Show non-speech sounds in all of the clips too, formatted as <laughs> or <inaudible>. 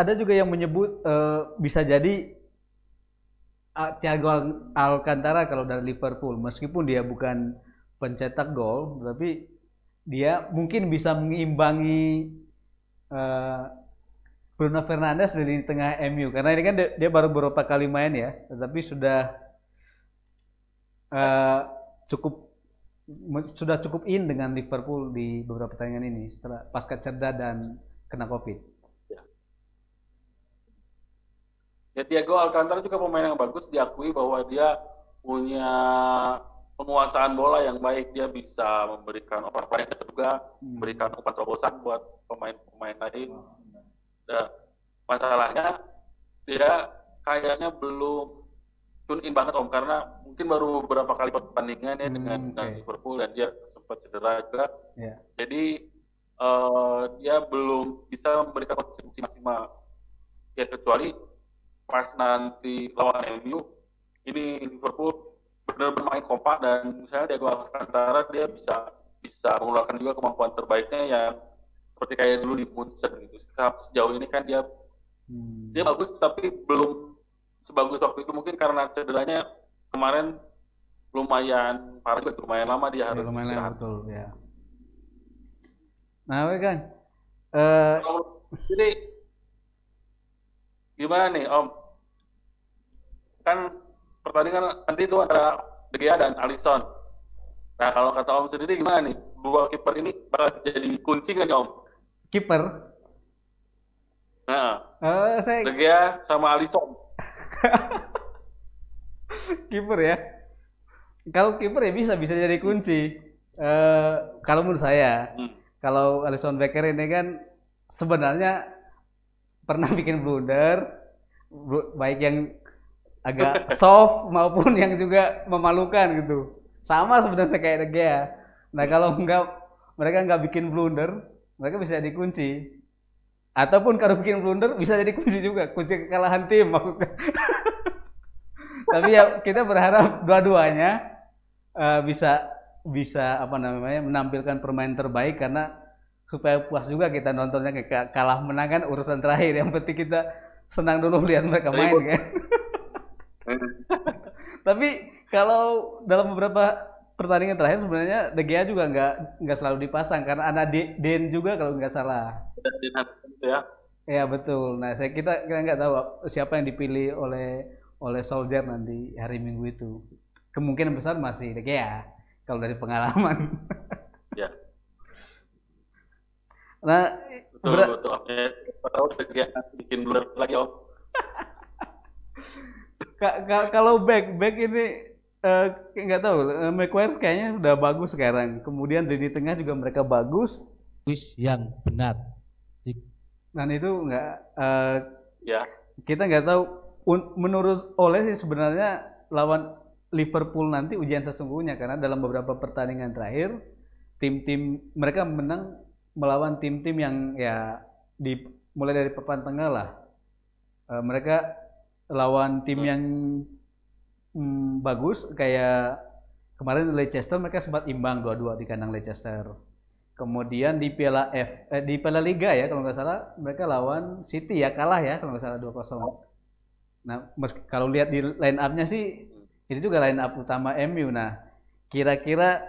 ada juga yang menyebut uh, bisa jadi uh, Thiago Alcantara kalau dari Liverpool meskipun dia bukan pencetak gol tapi dia mungkin bisa mengimbangi uh, Bruno Fernandes di tengah MU karena ini kan dia, dia baru beberapa kali main ya tetapi sudah uh, cukup sudah cukup in dengan Liverpool di beberapa pertandingan ini setelah pasca cedera dan kena Covid. Ya. Diego Alcantara juga pemain yang bagus diakui bahwa dia punya penguasaan bola yang baik dia bisa memberikan oper yang juga memberikan umpan terobosan buat pemain-pemain lain. Nah, masalahnya dia kayaknya belum tune in banget om karena mungkin baru beberapa kali pertandingan ya hmm, dengan, okay. Liverpool dan dia sempat cedera juga. Yeah. Jadi uh, dia belum bisa memberikan kontribusi maksimal. Ya kecuali pas nanti lawan MU ini Liverpool benar bermain kompak dan misalnya Diego Alcantara dia bisa bisa mengeluarkan juga kemampuan terbaiknya yang seperti kayak dulu di Munchen gitu. Sejauh ini kan dia hmm. dia bagus tapi belum sebagus waktu itu. Mungkin karena cederanya kemarin lumayan parah juga lumayan lama dia harus ya, lumayan lama betul ya. Nah kan uh, jadi gimana nih om kan pertandingan nanti itu ada De Gea dan Alisson nah kalau kata om sendiri gimana nih dua kiper ini bakal jadi kunci nggak nih om kiper nah uh, saya... De Gea sama Alisson <laughs> kiper ya. Kalau kiper ya bisa bisa jadi kunci. Uh, kalau menurut saya, hmm. kalau Alisson Becker ini kan sebenarnya pernah bikin blunder, baik yang agak soft maupun yang juga memalukan gitu. Sama sebenarnya kayak De Gea. Nah kalau enggak mereka nggak bikin blunder, mereka bisa jadi kunci. Ataupun kalau bikin blunder bisa jadi kunci juga, kunci kekalahan tim maksudnya. <laughs> Tapi ya kita berharap dua-duanya uh, bisa bisa apa namanya menampilkan permainan terbaik karena supaya puas juga kita nontonnya kayak kalah menang kan urusan terakhir. Yang penting kita senang dulu lihat mereka main kan. <laughs> Tapi kalau dalam beberapa pertandingan terakhir sebenarnya De Gea juga nggak nggak selalu dipasang karena ada Den juga kalau nggak salah. Ya. Ya betul. Nah saya kita kita nggak tahu siapa yang dipilih oleh oleh Soldier nanti hari Minggu itu. Kemungkinan besar masih De Gea kalau dari pengalaman. ya. <laughs> Nah, betul, betul. Oke, tahu De Gea bikin blur lagi om. <laughs> kalau back back ini uh, nggak tahu uh, McQuarrie kayaknya udah bagus sekarang. Kemudian di tengah juga mereka bagus. Wis yang benar. Dan itu nggak uh, ya. kita nggak tahu. Menurut oleh sih sebenarnya lawan Liverpool nanti ujian sesungguhnya. Karena dalam beberapa pertandingan terakhir tim-tim mereka menang melawan tim-tim yang ya di mulai dari papan tengah lah. Uh, mereka lawan tim hmm. yang hmm, bagus kayak kemarin Leicester mereka sempat imbang dua-dua di kandang Leicester. Kemudian di Piala F eh, di Piala Liga ya kalau nggak salah mereka lawan City ya kalah ya kalau nggak salah 2-0. Nah, kalau lihat di line up-nya sih itu juga line up utama MU. Nah, kira-kira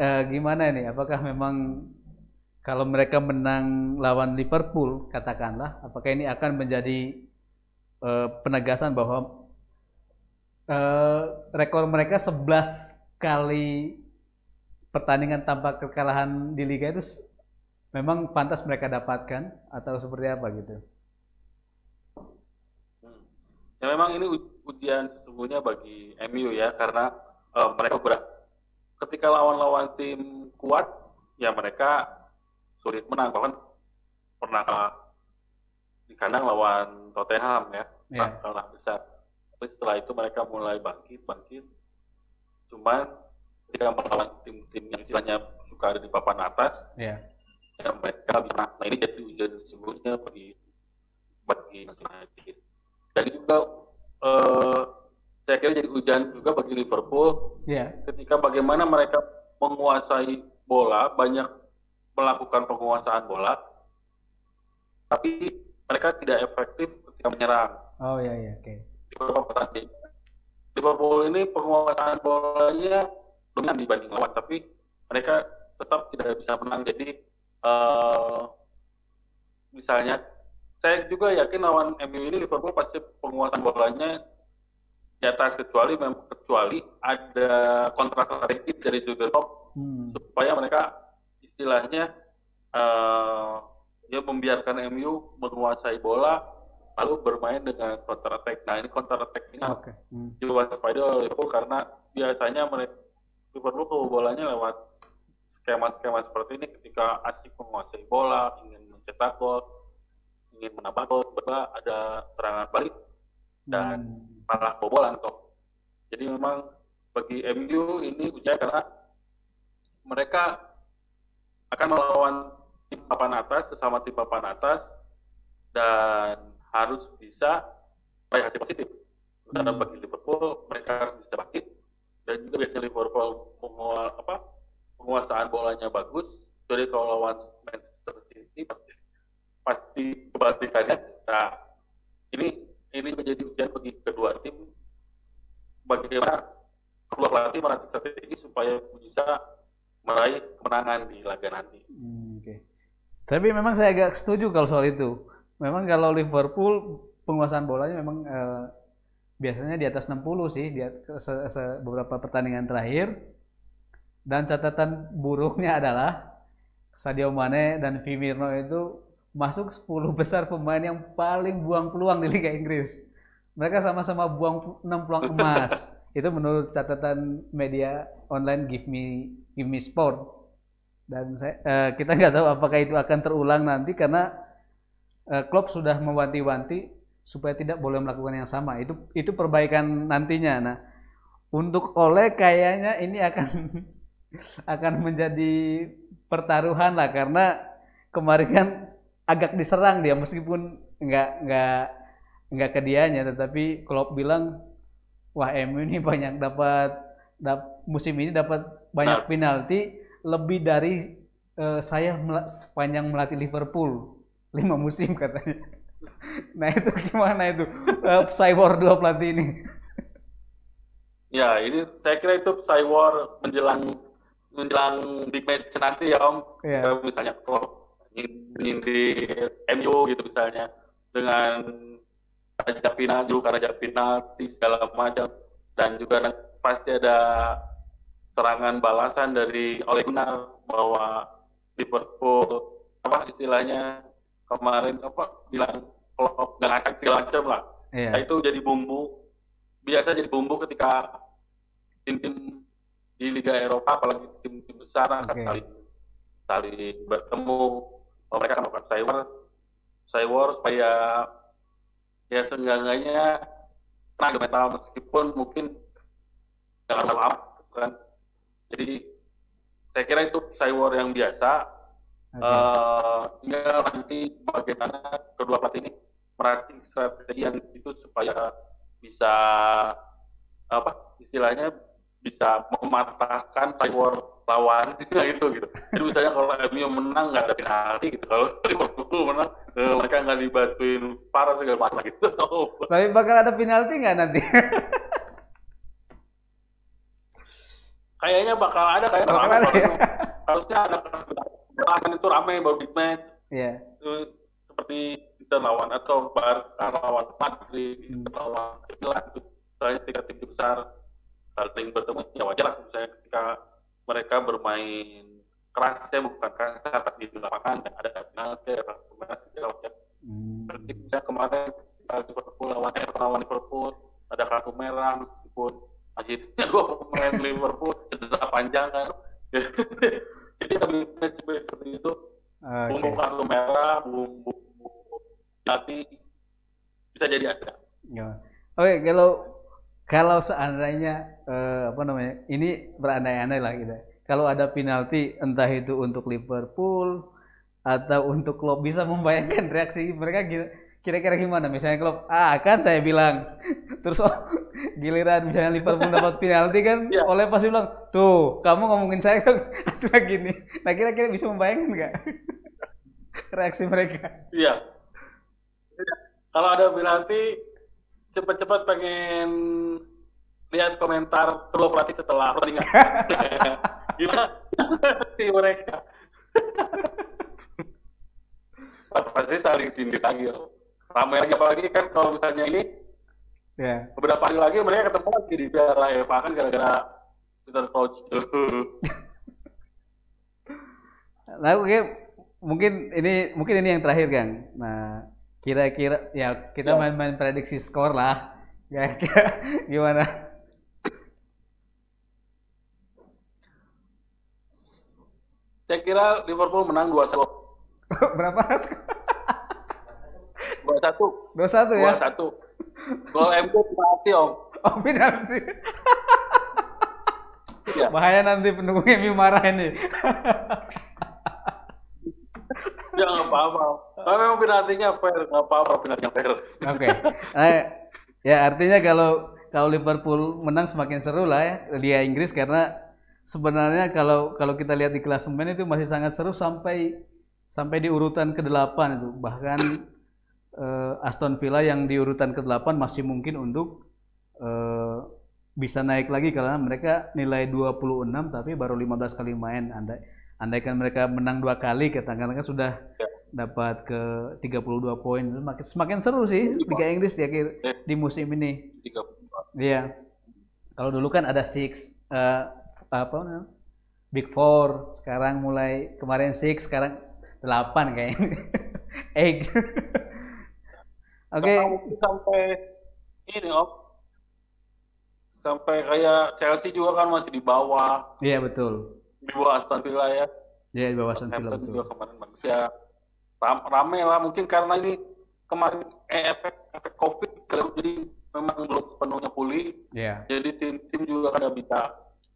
eh, gimana ini? Apakah memang kalau mereka menang lawan Liverpool katakanlah, apakah ini akan menjadi eh, penegasan bahwa uh, rekor mereka 11 kali pertandingan tanpa kekalahan di liga itu memang pantas mereka dapatkan atau seperti apa gitu? Hmm. Ya memang ini ujian sesungguhnya bagi MU ya karena uh, mereka berat. Ketika lawan-lawan tim kuat ya mereka sulit menang bahkan pernah di kandang lawan Tottenham ya yeah. kalah besar tapi setelah itu mereka mulai bangkit bangkit cuman ketika melawan tim-tim yang istilahnya suka ada di papan atas yeah. ya mereka bisa nah ini jadi ujian sesungguhnya bagi bagi United dan juga uh, saya kira jadi ujian juga bagi Liverpool yeah. ketika bagaimana mereka menguasai bola banyak melakukan penguasaan bola tapi mereka tidak efektif ketika menyerang. Oh iya iya oke. Okay. Liverpool ini penguasaan bolanya dominan dibanding lawan, tapi mereka tetap tidak bisa menang. Jadi uh, misalnya saya juga yakin lawan MU ini Liverpool pasti penguasaan bolanya di atas kecuali kecuali ada kontrak strategi dari Jurgen Klopp hmm. supaya mereka istilahnya uh, dia membiarkan MU menguasai bola lalu bermain dengan counter attack. Nah ini counter attack ini okay. hmm. diwaspadai oleh Liverpool karena biasanya mereka Liverpool ke bolanya lewat skema-skema seperti ini ketika asik menguasai bola, ingin mencetak gol, ingin menambah gol, tiba ada serangan balik dan hmm. malah kebobolan toh. Jadi memang bagi MU ini ujian karena mereka akan melawan tim papan atas sesama tim papan atas dan harus bisa meraih hasil positif. Karena hmm. bagi Liverpool mereka harus bisa bangkit dan juga biasanya Liverpool mengual, apa penguasaan bolanya bagus. Jadi kalau lawan Manchester City pasti pasti kebalikannya. Nah ini ini menjadi ujian bagi kedua tim bagaimana kedua pelatih melatih strategi supaya bisa meraih kemenangan di laga nanti. Hmm, Oke. Okay. Tapi memang saya agak setuju kalau soal itu. Memang kalau Liverpool penguasaan bolanya memang eh, biasanya di atas 60 sih di se, se, beberapa pertandingan terakhir. Dan catatan buruknya adalah Sadio Mane dan Firmino itu masuk 10 besar pemain yang paling buang peluang di Liga Inggris. Mereka sama-sama buang 6 peluang emas. <laughs> itu menurut catatan media online Give Me Give Me Sport dan saya, uh, kita nggak tahu apakah itu akan terulang nanti karena Klopp sudah mewanti-wanti supaya tidak boleh melakukan yang sama. Itu itu perbaikan nantinya. Nah, untuk Oleh kayaknya ini akan <laughs> akan menjadi pertaruhan lah karena kemarin kan agak diserang dia meskipun nggak nggak nggak ke dianya tetapi Klopp bilang wah MU ini banyak dapat dap, musim ini dapat banyak nah. penalti lebih dari uh, saya mel sepanjang melatih Liverpool lima musim katanya. Nah itu gimana itu uh, Cywar dua pelatih ini? Ya ini saya kira itu Cywar menjelang menjelang big match nanti ya Om. Yeah. Misalnya kalau ingin di MU gitu misalnya dengan raja penalti, raja penalti segala macam dan juga pasti ada serangan balasan dari Ole Gunnar bahwa Liverpool apa istilahnya kemarin apa bilang kalau nggak akan segala macam lah. Yeah. Nah, itu jadi bumbu biasa jadi bumbu ketika tim-tim di Liga Eropa apalagi tim-tim besar akan okay. saling saling bertemu oh, mereka akan melakukan cyber cyber supaya ya seenggaknya tenaga mental meskipun mungkin dalam lama kan jadi saya kira itu cywar yang biasa. Okay. Uh, tinggal nanti bagaimana kedua pelatih ini meratih strategi yang itu supaya bisa apa istilahnya bisa mematahkan cywar lawan <laughs> itu gitu. Jadi misalnya kalau MU menang nggak ada penalti gitu, kalau <laughs> Liverpool menang eh, mereka nggak dibantuin parah segala macam gitu. <laughs> Tapi bakal ada penalti nggak nanti? kayaknya bakal ada kayak bakal ada, ya? harusnya ada kan itu ramai baru big match yeah. itu seperti kita lawan atau bar lawan Madrid hmm. lawan Milan itu saya tiga tim besar saling bertemu ya wajar lah misalnya ketika mereka bermain keras ya bukan keras tapi di lapangan ada penalti ada penalti segala macam hmm. seperti misalnya kemarin Liverpool lawan Everton lawan Liverpool ada kartu merah meskipun akhirnya gue <laughs> pemain Liverpool cedera panjang kan <laughs> jadi kami seperti itu okay. bumbu kartu merah bumbu hati bisa jadi ada ya. oke okay, kalau kalau seandainya uh, apa namanya ini berandai-andai lah gitu kalau ada penalti entah itu untuk Liverpool atau untuk klub bisa membayangkan reaksi mereka gitu kira-kira gimana misalnya klub ah kan saya bilang terus oh, giliran misalnya Liverpool dapat penalti kan ya. oleh pasti bilang tuh kamu ngomongin saya kan <laughs> hasilnya gini nah kira-kira bisa membayangkan nggak <laughs> reaksi mereka iya kalau ada nanti cepat-cepat pengen lihat komentar kedua pelatih setelah pertandingan. <laughs> Gimana sih mereka? Pasti saling sindir lagi. Ramai lagi apalagi kan kalau misalnya ini yeah. beberapa hari lagi mereka ketemu lagi di Piala FA kan gara-gara Twitter Coach. <laughs> Nah, oke, mungkin ini mungkin ini yang terakhir kan. Nah, kira-kira ya kita ya. main-main prediksi skor lah. Kira-kira <laughs> gimana? Saya kira Liverpool menang 2-1. <laughs> Berapa? 2-1. 2-1 ya? 2-1. Gol MU penalti, Om. Oh, penalti. Ya. Bahaya nanti pendukung MU marah ini. ya nggak apa-apa. Tapi memang penaltinya fair, nggak apa-apa penaltinya fair. Oke. Okay. Eh, ya artinya kalau kalau Liverpool menang semakin seru lah ya di Inggris karena sebenarnya kalau kalau kita lihat di klasemen itu masih sangat seru sampai sampai di urutan ke-8 itu. Bahkan eh, Aston Villa yang di urutan ke-8 masih mungkin untuk eh, bisa naik lagi karena mereka nilai 26 tapi baru 15 kali main. Andai andaikan mereka menang dua kali katakanlah kan sudah ya. dapat ke 32 poin semakin semakin seru sih Liga Inggris di akhir ya. di musim ini. Iya. Kalau dulu kan ada six uh, apa Big Four, sekarang mulai kemarin six, sekarang delapan kayaknya. <laughs> Eight. <laughs> Oke. Okay. Sampai ini Om, sampai kayak Chelsea juga kan masih di bawah. Iya betul. Di bawah Aston Villa ya. Iya di bawah Aston Villa betul. juga kemarin bagus ya. Ram, rame lah mungkin karena ini kemarin eh, efek efek COVID jadi memang belum sepenuhnya pulih. Iya. Jadi tim-tim juga kan bisa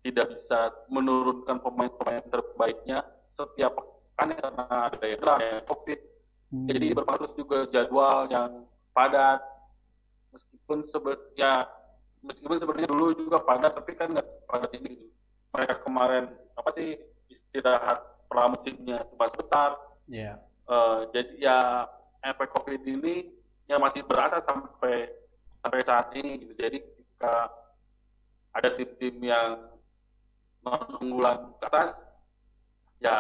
tidak bisa menurunkan pemain-pemain terbaiknya setiap pekan karena ada yang ya, COVID. Hmm. Jadi berpengaruh juga jadwal yang padat. Meskipun sebetulnya meskipun sebenarnya dulu juga padat tapi kan nggak padat ini. Mereka kemarin apa sih istirahat pramusimnya cuma sebentar. Yeah. uh, jadi ya efek covid ini yang masih berasa sampai sampai saat ini gitu. Jadi ketika ada tim-tim yang non unggulan ke atas ya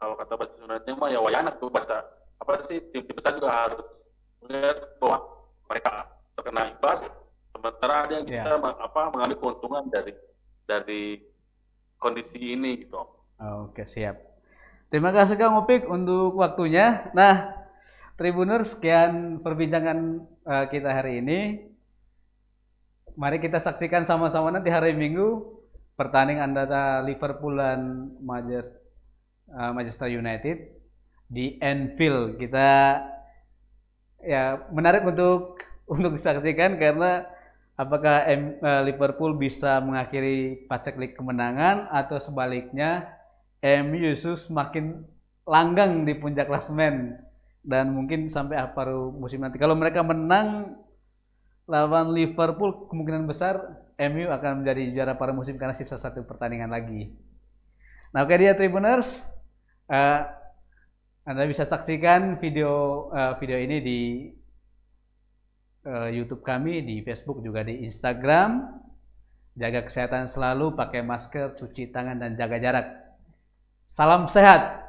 kalau kata bahasa Sundanya mah ya wayana tuh bahasa apa sih tim-tim besar juga harus melihat bahwa mereka terkena imbas sementara ada yang bisa yeah. apa mengambil keuntungan dari dari kondisi ini gitu. Oke siap. Terima kasih Kang Opik untuk waktunya. Nah, Tribuner sekian perbincangan uh, kita hari ini. Mari kita saksikan sama-sama nanti hari Minggu pertandingan antara Liverpool dan uh, Manchester United di Anfield. Kita ya menarik untuk <laughs> untuk disaksikan karena apakah M, uh, Liverpool bisa mengakhiri paceklik kemenangan atau sebaliknya MU semakin langgang di puncak klasmen dan mungkin sampai paruh musim nanti. Kalau mereka menang lawan Liverpool kemungkinan besar MU akan menjadi juara paruh musim karena sisa satu pertandingan lagi. Nah oke dia Tribuners, uh, Anda bisa saksikan video uh, video ini di uh, YouTube kami, di Facebook juga di Instagram. Jaga kesehatan selalu, pakai masker, cuci tangan dan jaga jarak. Salam sehat.